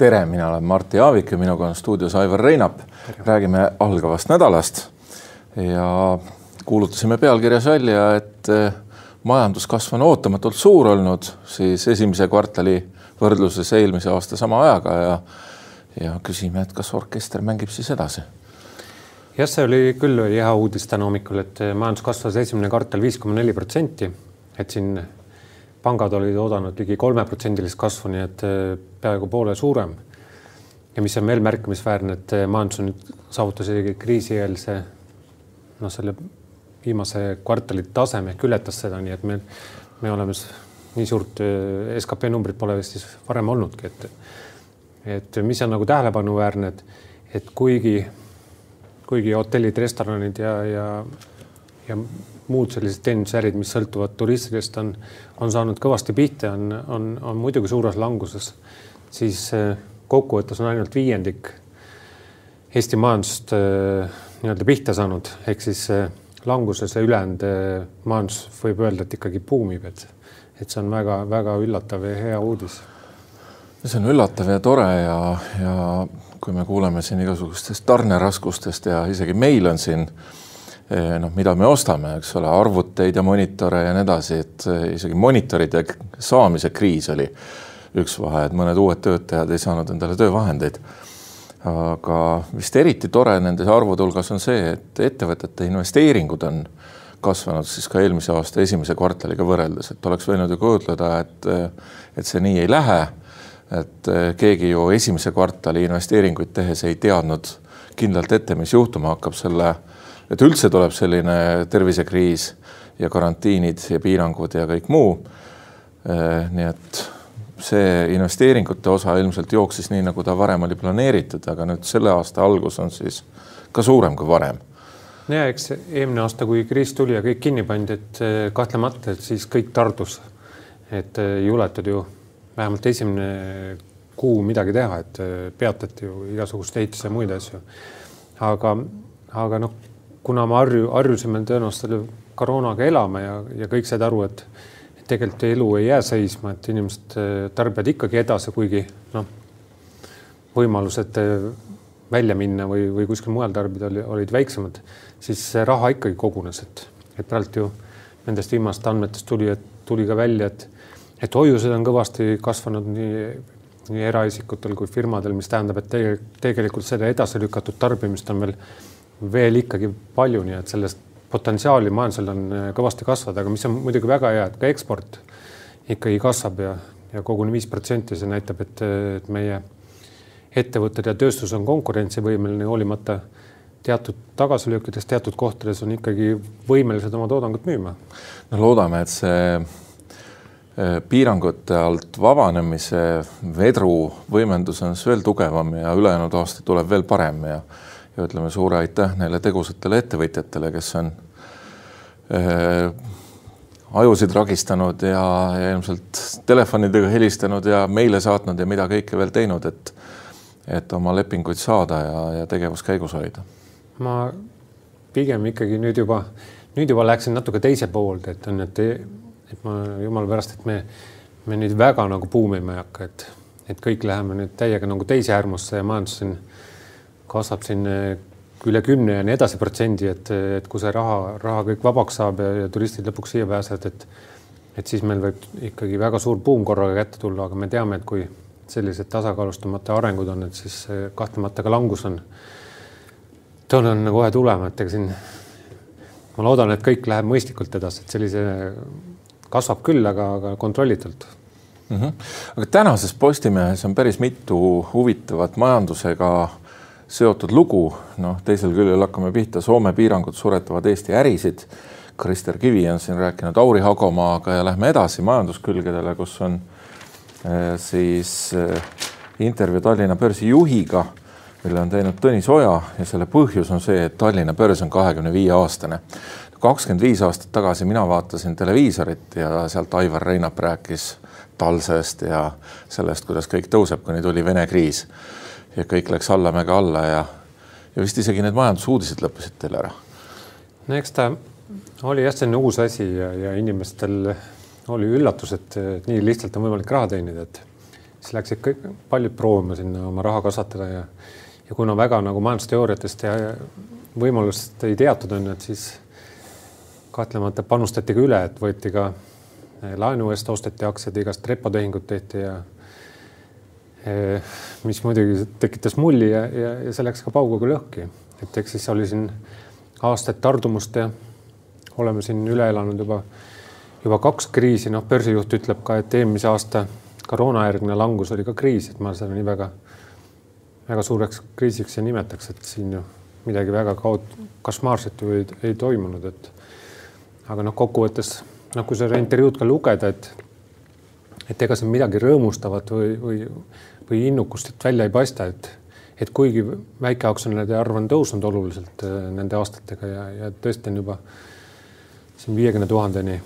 tere, mina olen Martti Aavik ja minuga on stuudios Aivar Reinap. räägime algavast nädalast. Ja kuulutasime pealkirjas välja, et eh, majanduskasv on ootamatult suur olnud, siis esimese kvartali võrdluses eelmise aasta sama ajaga ja ja küsime, et kas orkester mängib siis edasi? Jah, see oli küll hea uudis täna hommikul, et majandus kasvas esimene kvartal viis koma neli protsenti, et siin pangad olid oodanud ligi kolmeprotsendilist kasvu, nii et eh, peaaegu poole suurem. ja mis on veel märkimisväärne, et eh, majandus nüüd saavutas isegi kriisieelse noh, selle viimase kvartali taseme ehk ületas seda, nii et me, me oleme nii suurt eh, skp numbrit pole Eestis varem olnudki, et et mis on nagu tähelepanuväärne, et, et kuigi, kuigi hotellid, restoranid ja, ja, ja muud sellised teenindusärid, mis sõltuvad turistidest, on, on saanud kõvasti pihta, on, on, on muidugi suures languses, siis eh, kokkuvõttes on ainult viiendik Eesti majandust eh, nii-öelda pihta saanud, ehk siis eh, languses ja ülejäänud majandus võib öelda, et ikkagi buumib, et, et see on väga-väga üllatav ja hea uudis. see on üllatav ja tore ja, ja kui me kuuleme siin igasugustest tarneraskustest ja isegi meil on siin äh, noh, mida me ostame, eks ole, arvuteid ja monitore ja nii edasi, et eh, isegi monitoride saamise kriis oli üks vahe, et mõned uued töötajad ei saanud endale töövahendeid. aga vist eriti tore nende arvude hulgas on see, et ettevõtete investeeringud on kasvanud siis ka eelmise aasta esimese kvartaliga võrreldes, et oleks võinud ju kujutleda, et, et see nii ei lähe. et eh, keegi ju esimese kvartali investeeringuid tehes ei teadnud kindlalt ette, mis juhtuma hakkab selle et üldse tuleb selline tervisekriis ja karantiinid ja piirangud ja kõik muu. Äh, nii et see investeeringute osa ilmselt jooksis nii, nagu ta varem oli planeeritud, aga nüüd selle aasta algus on siis ka suurem kui varem. ja eks eelmine aasta, kui kriis tuli ja kõik kinni pandi, et äh, kahtlemata, et siis kõik tardus. et äh, ei juletud ju vähemalt esimene kuu midagi teha, et peatati ju igasugust ehituse ja muid asju. aga, aga noh kuna me harju, harjusime tõenäoliselt selle koroonaga elama ja, ja kõik said aru, et tegelikult elu ei jää seisma, et inimesed eh, tarbivad ikkagi edasi, kuigi noh, võimalused eh, välja minna või, või kuskil mujal tarbida oli, olid väiksemad, siis raha ikkagi kogunes, et, et praegu ju nendest viimastest andmetest tuli, et tuli ka välja, et, et hoiused on kõvasti kasvanud nii, nii eraisikutel kui firmadel, mis tähendab, et tegelikult seda edasi lükatud tarbimist on veel veel ikkagi palju, nii et sellest potentsiaali majandusel on äh, kõvasti kasvada, aga mis on muidugi väga hea, et ka eksport ikkagi kasvab ja, ja koguni viis protsenti, see näitab, et, et meie ettevõtted ja tööstus on konkurentsivõimeline, hoolimata teatud tagasilöökidest teatud kohtades on ikkagi võimelised oma toodangut müüma. no loodame, et see äh, piirangute alt vabanemise vedru võimendus on veel tugevam ja ülejäänud aasta tuleb veel parem ja ja ütleme suure aitäh neile tegusatele ettevõtjatele, kes on äh, ajusid ragistanud ja, ja ilmselt telefonidega helistanud ja meile saatnud ja mida kõike veel teinud, et et oma lepinguid saada ja, ja tegevus käigus hoida. ma pigem ikkagi nüüd juba, nüüd juba läksin natuke teise poolde, et on, et, et ma jumala pärast, et me, me nüüd väga nagu buumima ei hakka, et, et kõik läheme nüüd täiega nagu teise äärmusse ja majandus siin kasvab siin eh, üle kümne ja nii edasi protsendi, et, et kui see raha, raha kõik vabaks saab ja, ja turistid lõpuks siia pääsevad, et et siis meil võib ikkagi väga suur buum korraga kätte tulla, aga me teame, et kui sellised tasakaalustamata arengud on, et siis kahtlemata ka langus on, on kohe tulema, et ega siin ma loodan, et kõik läheb mõistlikult edasi, et sellise kasvab küll, aga, aga kontrollitult mm. -hmm. aga tänases Postimehes on päris mitu huvitavat majandusega seotud lugu, noh, teisel küljel hakkame pihta, Soome piirangud suretavad Eesti ärisid. Krister Kivi on siin rääkinud Auri Hagomaaga ja lähme edasi majanduskülgedele, kus on äh, siis äh, intervjuu Tallinna börsi juhiga, mille on teinud Tõnis Oja ja selle põhjus on see, et Tallinna börs on kahekümne viie aastane. kakskümmend viis aastat tagasi mina vaatasin televiisorit ja sealt Aivar Reinap rääkis talsest ja sellest, kuidas kõik tõuseb, kuni tuli Vene kriis ja kõik läks allamäge alla ja, ja vist isegi need majandusuudised lõppesid teil ära. no eks ta oli jah, selline uus asi ja, ja inimestel oli üllatus, et nii lihtsalt on võimalik raha teenida, et siis läksid kõik paljud proovima sinna oma raha kasvatada ja ja kuna väga nagu majandusteooriatest ja võimalust ei teatud, on et siis kahtlemata panustati ka üle, et võeti ka laenu eest osteti aktsiaid, igast repotehingut tehti ja mis muidugi tekitas mulli ja, ja, ja see läks ka pauguga lõhki, et eks siis oli siin aastaid tardumust ja oleme siin üle elanud juba, juba kaks kriisi, noh, börsijuht ütleb ka, et eelmise aasta koroonajärgne langus oli ka kriis, et ma seda nii väga väga suureks kriisiks ei nimetaks, et siin ju midagi väga kaot-, košmaarset ju ei, ei toimunud, et aga noh, kokkuvõttes noh, kui seda intervjuud ka lugeda, et et ega siin midagi rõõmustavat või, või, või innukust välja ei paista, et et kuigi väikeaktsionäride arv on tõusnud oluliselt äh, nende aastatega ja, ja tõesti on juba siin viiekümne tuhandeni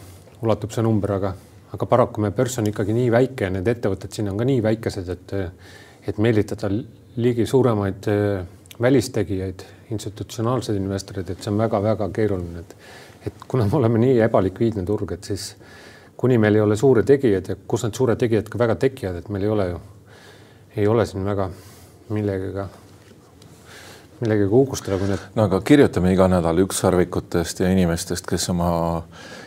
ulatub see number, aga, aga paraku meie börs on ikkagi nii väike ja need ettevõtted siin on ka nii väikesed, et et meelitada ligi suuremaid äh, välistegijaid, institutsionaalseid investoreid, et see on väga-väga keeruline, et et kuna me oleme nii ebalikviidne turg, et siis kuni meil ei ole suuri tegijaid ja kus need suured tegijad ka väga tekivad, et meil ei ole ju, ei ole siin väga millegagi, millegagi uhkustada, kui need. no aga kirjutame iga nädal ükssarvikutest ja inimestest, kes oma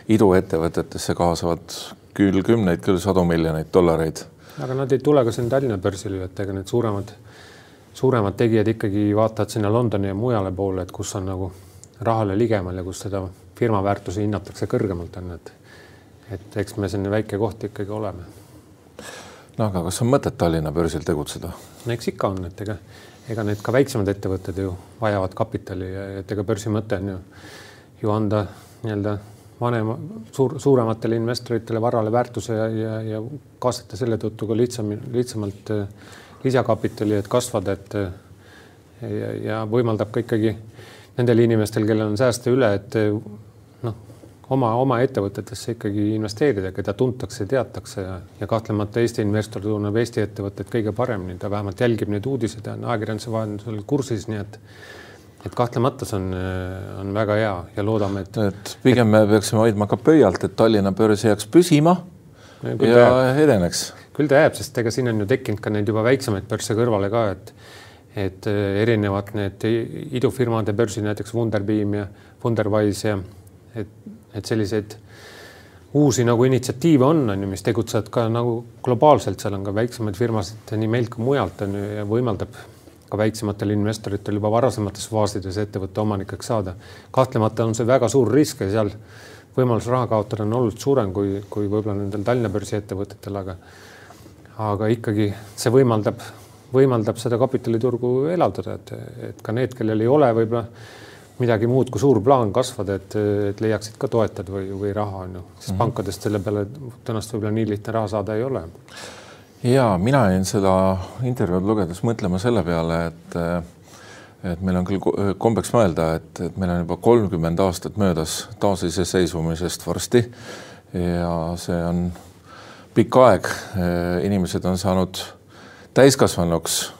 iduettevõtetesse kaasavad küll kümneid, küll sadu miljoneid dollareid. aga nad ei tule ka siin Tallinna börsil ju, et ega need suuremad suuremad tegijad ikkagi vaatavad sinna Londoni ja mujale poole, et kus on nagu rahale ligemal ja kus seda firma väärtusi hinnatakse kõrgemalt, on et et eks me selline väike koht ikkagi oleme. no aga kas on mõtet Tallinna börsil tegutseda? no eks ikka on, et ega, ega need ka väiksemad ettevõtted ju vajavad kapitali ja et ega börsi mõte on ju, ju anda nii-öelda vanema, suur, suurematele investoritele varale väärtuse ja, ja, ja kaasata selle tõttu ka lihtsam, lihtsamalt äh, lisakapitali, et kasvada, et ja, ja võimaldab ka ikkagi nendel inimestel, kellel on sääste üle, et noh, oma, oma ettevõtetesse ikkagi investeerida, keda tuntakse, teatakse ja, ja kahtlemata Eesti investor tunneb Eesti ettevõtteid kõige paremini, ta vähemalt jälgib neid uudiseid ja on ajakirjanduse vahendusel kursis, nii et et kahtlemata see on, on väga hea ja loodame, et. et pigem me peaksime hoidma ka pöialt, et Tallinna börs jääks püsima ja, ja edeneks küll ta jääb, sest ega siin on ju tekkinud ka neid juba väiksemaid börse kõrvale ka, et et äh, erinevad need idufirmade börsid, näiteks Wunderbeam ja Wunderwise ja et, et selliseid uusi nagu initsiatiive on, on ju, mis tegutsevad ka nagu globaalselt, seal on ka väiksemaid firmasid nii meilt kui mujalt on ju ja võimaldab ka väiksematel investoritel juba varasemates faasides ettevõtte omanikeks saada. kahtlemata on see väga suur risk ja seal võimalus raha kaotada on oluliselt suurem kui, kui võib-olla nendel Tallinna börsi ettevõtetel, aga aga ikkagi see võimaldab, võimaldab seda kapitaliturgu elavdada, et, et ka need, kellel ei ole võib-olla midagi muud kui suur plaan kasvada, et, et leiaksid ka toetajad või, või raha on ju, sest mm -hmm. pankadest selle peale tõenäoliselt võib-olla nii lihtne raha saada ei ole. ja mina jäin seda intervjuud lugedes mõtlema selle peale, et et meil on küll kombeks mõelda, et, et meil on juba kolmkümmend aastat möödas taasiseseisvumisest varsti ja see on pikk aeg, inimesed on saanud täiskasvanuks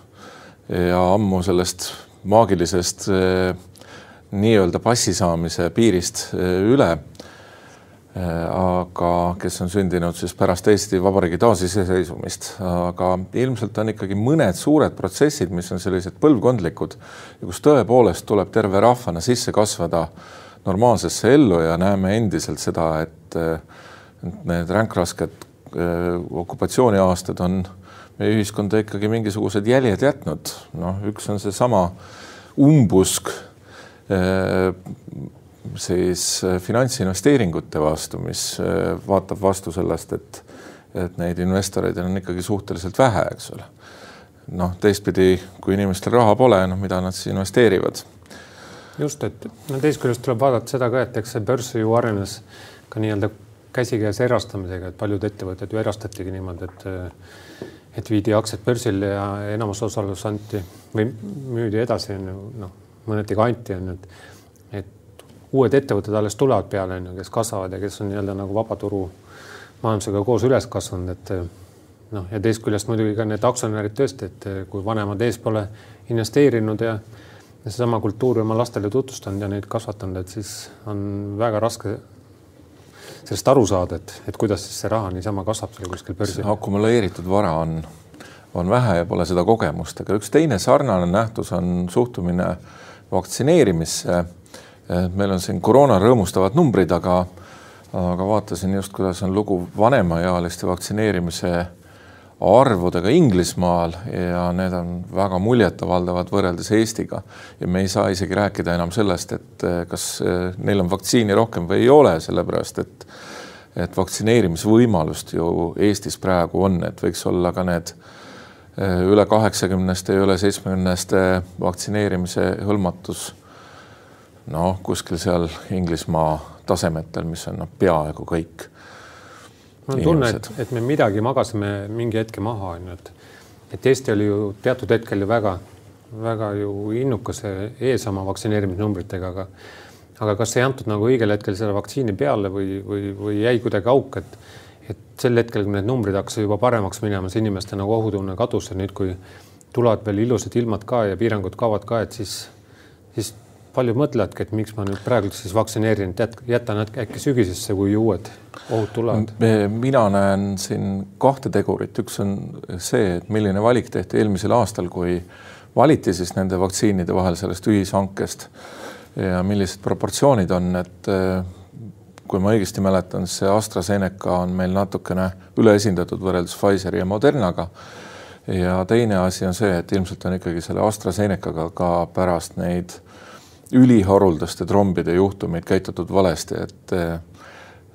ja ammu sellest maagilisest eh, nii-öelda passi saamise piirist eh, üle. aga kes on sündinud siis pärast Eesti Vabariigi taasiseseisvumist, aga ilmselt on ikkagi mõned suured protsessid, mis on sellised põlvkondlikud ja kus tõepoolest tuleb terve rahvana sisse kasvada normaalsesse ellu ja näeme endiselt seda, et need ränkrasked okupatsiooniaastad on meie ühiskonda ikkagi mingisugused jäljed jätnud, noh, üks on seesama umbusk siis äh, finantsinvesteeringute vastu, mis vaatab vastu sellest, et et neid investoreid on ikkagi suhteliselt vähe, eks ole. noh, teistpidi, kui inimestel raha pole, noh, mida nad siis investeerivad? just, et no teisest küljest tuleb vaadata seda ka, et eks see börs ju arenes ka nii-öelda käsikäes erastamisega, et paljud ettevõtted ju erastatigi niimoodi, et et viidi aktsiad börsile ja enamus osalus anti või müüdi edasi, on ju, noh, mõneti ka anti, on et et uued ettevõtted alles tulevad peale, on ju, kes kasvavad ja kes on nii-öelda nagu vabaturu majandusega koos üles kasvanud, et noh, ja teisest küljest muidugi ka need aktsionärid tõesti, et kui vanemad ees pole investeerinud ja seesama kultuuri oma lastele tutvustanud ja neid kasvatanud, et siis on väga raske sellest aru saada, et, et kuidas siis see raha niisama kasvab seal kuskil börsil? akumuleeritud vara on, on vähe ja pole seda kogemust, aga üks teine sarnane nähtus on suhtumine vaktsineerimisse. meil on siin koroona rõõmustavad numbrid, aga, aga vaatasin just, kuidas on lugu vanemaealiste vaktsineerimise arvudega Inglismaal ja need on väga muljetavaldavad võrreldes Eestiga. ja me ei saa isegi rääkida enam sellest, et eh, kas eh, neil on vaktsiini rohkem või ei ole, sellepärast et et vaktsineerimisvõimalust ju Eestis praegu on, et võiks olla ka need eh, üle kaheksakümneste ja üle seitsmekümneste vaktsineerimise hõlmatus. Noh, kuskil seal Inglismaa tasemetel, mis on noh, peaaegu kõik mul on tunne, et, et me midagi magasime mingi hetke maha, on ju, et et Eesti oli ju teatud hetkel ju väga, väga ju innukas ees oma vaktsineerimisnumbritega, aga aga kas ei antud nagu õigel hetkel selle vaktsiini peale või, või, või jäi kuidagi auk, et et sel hetkel, kui need numbrid hakkasid juba paremaks minema, see inimeste nagu ohutunne kadus ja nüüd, kui tulevad veel ilusad ilmad ka ja piirangud kaovad ka, et siis, siis paljud mõtlevadki, et miks ma nüüd praegu siis vaktsineerin, et jätan äkki sügisesse, kui uued ohud tulevad. mina näen siin kahte tegurit, üks on see, et milline valik tehti eelmisel aastal, kui valiti siis nende vaktsiinide vahel sellest ühishankest ja millised proportsioonid on, et kui ma õigesti mäletan, see AstraZeneca on meil natukene üleesindatud võrreldes Pfizeri ja Modernaga. ja teine asi on see, et ilmselt on ikkagi selle AstraZenecaga ka pärast neid üliharuldaste trombide juhtumeid käitutud valesti, et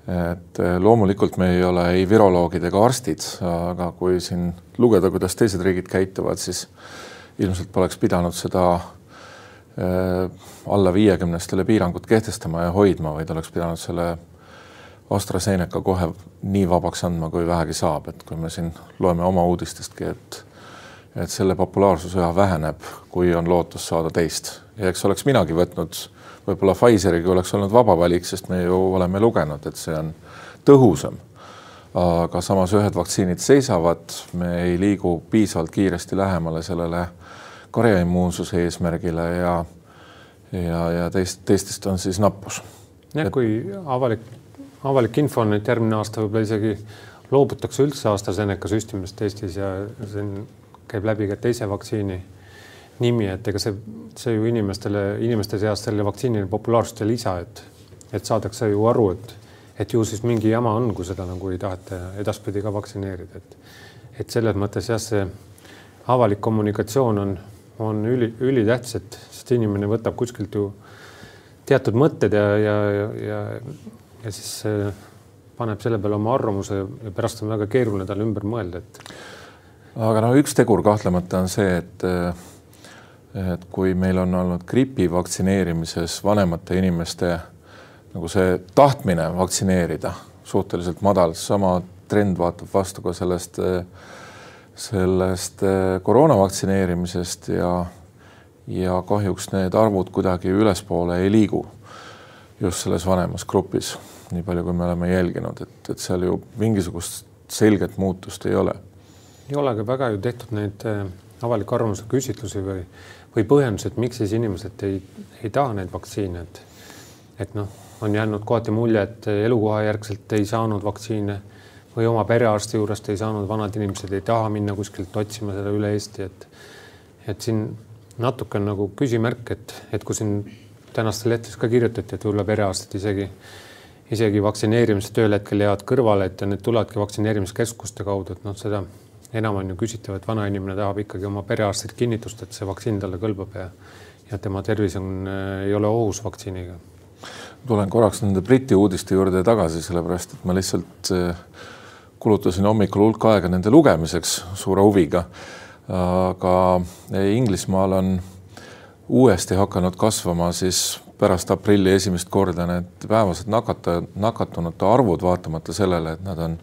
et loomulikult me ei ole ei viroloogid ega arstid, aga kui siin lugeda, kuidas teised riigid käituvad, siis ilmselt poleks pidanud seda äh, alla viiekümnestele piirangut kehtestama ja hoidma, vaid oleks pidanud selle AstraZeneca kohe nii vabaks andma, kui vähegi saab, et kui me siin loeme oma uudistestki, et et selle populaarsus üha väheneb, kui on lootus saada teist ja eks oleks minagi võtnud võib-olla Pfizeri, kui oleks olnud vaba valik, sest me ju oleme lugenud, et see on tõhusam. aga samas ühed vaktsiinid seisavad, me ei liigu piisavalt kiiresti lähemale sellele karjaimmuunsuse eesmärgile ja ja, ja teist, teistest on siis nappus. jah, kui avalik, avalik info on, et järgmine aasta võib-olla isegi loobutakse üldse AstraZeneca süstimist Eestis ja on, käib läbi ka teise vaktsiini nimi, et ega see, see ju inimestele, inimeste seas selle vaktsiini populaarsust ei lisa, et, et saadakse ju aru, et, et ju siis mingi jama on, kui seda nagu ei taheta edaspidi ka vaktsineerida, et, et selles mõttes jah, see avalik kommunikatsioon on, on üli, ülitähtis, et sest inimene võtab kuskilt ju teatud mõtted ja, ja, ja, ja, ja siis äh, paneb selle peale oma arvamuse ja pärast on väga keeruline talle ümber mõelda, et. aga no üks tegur kahtlemata on see, et äh, et kui meil on olnud gripi vaktsineerimises vanemate inimeste nagu see tahtmine vaktsineerida suhteliselt madal, sama trend vaatab vastu ka sellest, sellest koroona vaktsineerimisest ja ja kahjuks need arvud kuidagi ülespoole ei liigu just selles vanemas grupis, nii palju, kui me oleme jälginud, et, et seal ju mingisugust selget muutust ei ole. ei ole ka väga ju tehtud neid äh, avaliku arvamuse küsitlusi või või põhjendused, miks siis inimesed ei, ei taha neid vaktsiine, et et noh, on jäänud kohati mulje, et elukohajärgselt ei saanud vaktsiine või oma perearsti juurest ei saanud, vanad inimesed ei taha minna kuskilt otsima seda üle Eesti, et et siin natuke on nagu küsimärk, et, et kui siin tänastel lehtedes ka kirjutati, et võib-olla perearstid isegi isegi vaktsineerimisest ühel hetkel jäävad kõrvale, et need tulevadki vaktsineerimiskeskuste kaudu, et noh, seda enam on ju küsitav, et vanainimene tahab ikkagi oma perearstilt kinnitust, et see vaktsiin talle kõlbab ja ja tema tervis on, äh, ei ole ohus vaktsiiniga. tulen korraks nende Briti uudiste juurde tagasi, sellepärast et ma lihtsalt äh, kulutasin hommikul hulk aega nende lugemiseks suure huviga. aga Inglismaal on uuesti hakanud kasvama siis pärast aprilli esimest korda need päevased nakata, nakatunute arvud, vaatamata sellele, et nad on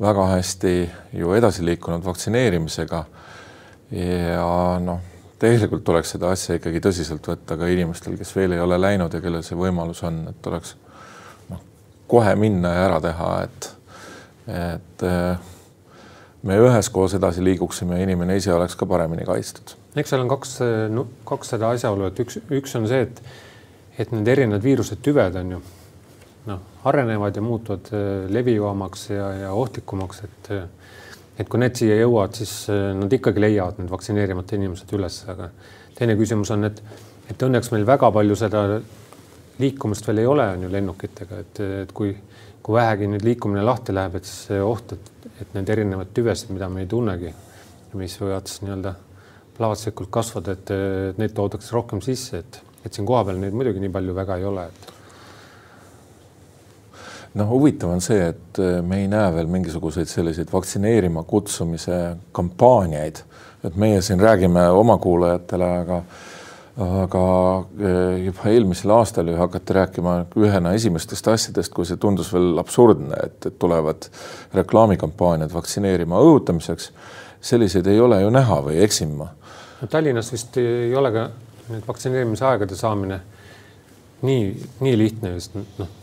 väga hästi ju edasi liikunud vaktsineerimisega. ja noh, tegelikult tuleks seda asja ikkagi tõsiselt võtta ka inimestel, kes veel ei ole läinud ja kellel see võimalus on, et tuleks noh, kohe minna ja ära teha, et, et eh, me üheskoos edasi liiguksime ja inimene ise oleks ka paremini kaitstud. eks seal on kaks no,, kaks seda asjaolu, et üks, üks on see, et, et need erinevad viirused, tüved on ju noh, arenevad ja muutuvad levivamaks ja, ja ohtlikumaks, et et kui need siia jõuavad, siis nad ikkagi leiavad need vaktsineerimata inimesed üles, aga teine küsimus on, et, et õnneks meil väga palju seda liikumist veel ei ole, on ju lennukitega, et, et kui, kui vähegi nüüd liikumine lahti läheb, et siis see oht, et, et need erinevad tüvesid, mida me ei tunnegi, mis võivad siis nii-öelda plahvatuslikult kasvada, et neid toodakse rohkem sisse, et, et siin kohapeal neid muidugi nii palju väga ei ole, et noh, huvitav on see, et äh, me ei näe veel mingisuguseid selliseid vaktsineerima kutsumise kampaaniaid, et meie siin räägime oma kuulajatele, aga aga äh, juba eelmisel aastal ju hakati rääkima ühena esimestest asjadest, kui see tundus veel absurdne, et, et tulevad reklaamikampaaniad vaktsineerima õhutamiseks. selliseid ei ole ju näha või eksin ma? no Tallinnas vist ei ole ka nüüd vaktsineerimise aegade saamine nii, nii lihtne vist noh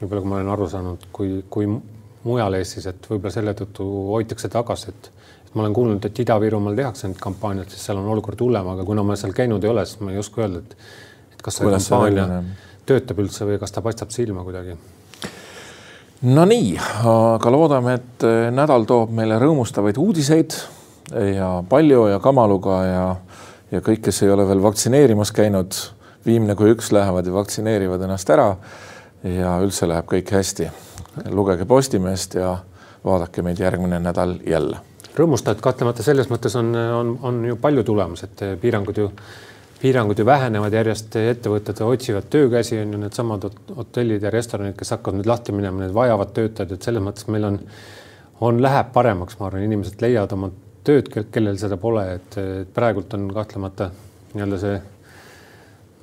nii palju, kui ma olen aru saanud, kui, kui mujal Eestis, et võib-olla selle tõttu hoitakse tagasi, et ma olen kuulnud, et Ida-Virumaal tehakse neid kampaaniaid, siis seal on olukord hullem, aga kuna ma seal käinud ei ole, siis ma ei oska öelda, et et kas see Kuidas kampaania töötab üldse või kas ta paistab silma kuidagi Nonii, aga loodame, et nädal toob meile rõõmustavaid uudiseid ja palju ja kamaluga ja, ja kõik, kes ei ole veel vaktsineerimas käinud, viimne kui üks lähevad ja vaktsineerivad ennast ära ja üldse läheb kõik hästi. lugege Postimeest ja vaadake meid järgmine nädal jälle. Rõõmustajad kahtlemata selles mõttes on, on, on ju palju tulemas, et piirangud ju, piirangud ju vähenevad järjest, ettevõtted otsivad töökäsi, on ju needsamad hotellid ja restoranid, kes hakkavad nüüd lahti minema, need vajavad töötajaid, et selles mõttes meil on, on, läheb paremaks, ma arvan, inimesed leiavad oma tööd, kellel seda pole, et praegult on kahtlemata nii-öelda see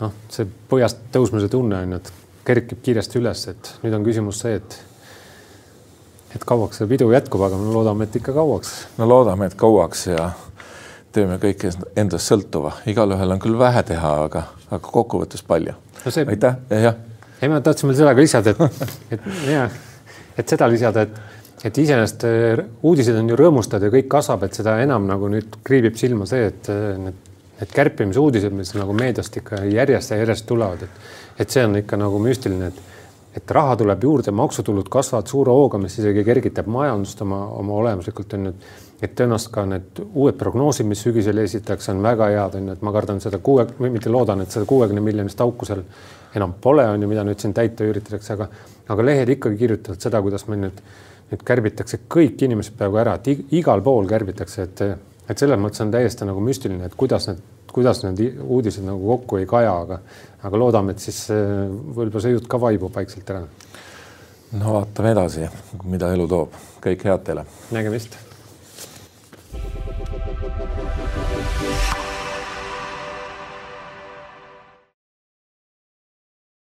noh, see põhjast tõusmise tunne on ju, et kerkib kiiresti üles, et nüüd on küsimus see, et et kauaks see pidu jätkub, aga me loodame, et ikka kauaks. no loodame, et kauaks ja teeme kõike endast sõltuva, igalühel on küll vähe teha, aga, aga kokkuvõttes palju no. See... aitäh ja jah. ei, ma tahtsin veel seda ka lisada, et, et ja, et seda lisada, et, et iseenesest äh, uudised on ju rõõmustavad ja kõik kasvab, et seda enam nagu nüüd kriibib silma see, et äh, need, need kärpimisuudised, mis nagu meediast ikka järjest ja järjest tulevad, et et see on ikka nagu müstiline, et et raha tuleb juurde, maksutulud kasvavad suure hooga, mis isegi kergitab majandust oma, oma olemuslikult on ju, et tõenäoliselt ka need uued prognoosid, mis sügisel esitatakse, on väga head, on ju, et ma kardan seda kuue, või mitte loodan, et seda kuuekümne miljonist auku seal enam pole, on ju, mida nüüd siin täita üritatakse, aga aga lehed ikkagi kirjutavad seda, kuidas meil nüüd, nüüd kärbitakse kõik inimesed peaaegu ära, et igal pool kärbitakse, et et selles mõttes on täiesti nagu müstiline, et kuidas need kuidas need uudised nagu kokku ei kaja, aga, aga loodame, et siis võib-olla see jutt ka vaibub vaikselt ära. no vaatame edasi, mida elu toob. kõike head teile. nägemist